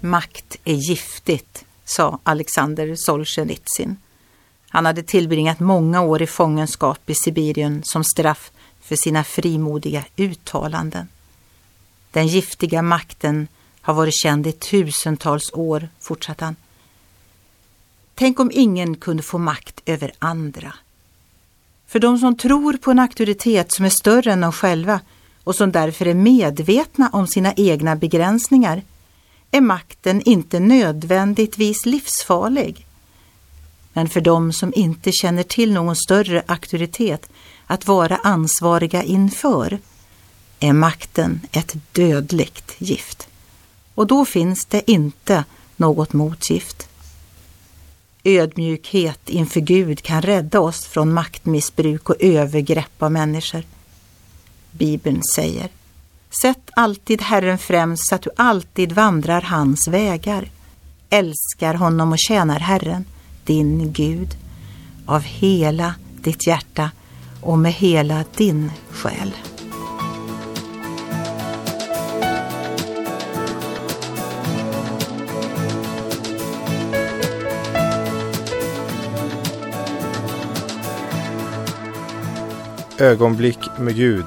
makt är giftigt, sa Alexander Solzhenitsyn. Han hade tillbringat många år i fångenskap i Sibirien som straff för sina frimodiga uttalanden. Den giftiga makten har varit känd i tusentals år, fortsatte han. Tänk om ingen kunde få makt över andra. För de som tror på en auktoritet som är större än de själva och som därför är medvetna om sina egna begränsningar är makten inte nödvändigtvis livsfarlig. Men för de som inte känner till någon större auktoritet att vara ansvariga inför är makten ett dödligt gift. Och då finns det inte något motgift. Ödmjukhet inför Gud kan rädda oss från maktmissbruk och övergrepp av människor. Bibeln säger Sätt alltid Herren främst så att du alltid vandrar hans vägar. Älskar honom och tjänar Herren, din Gud, av hela ditt hjärta och med hela din själ. Ögonblick med Gud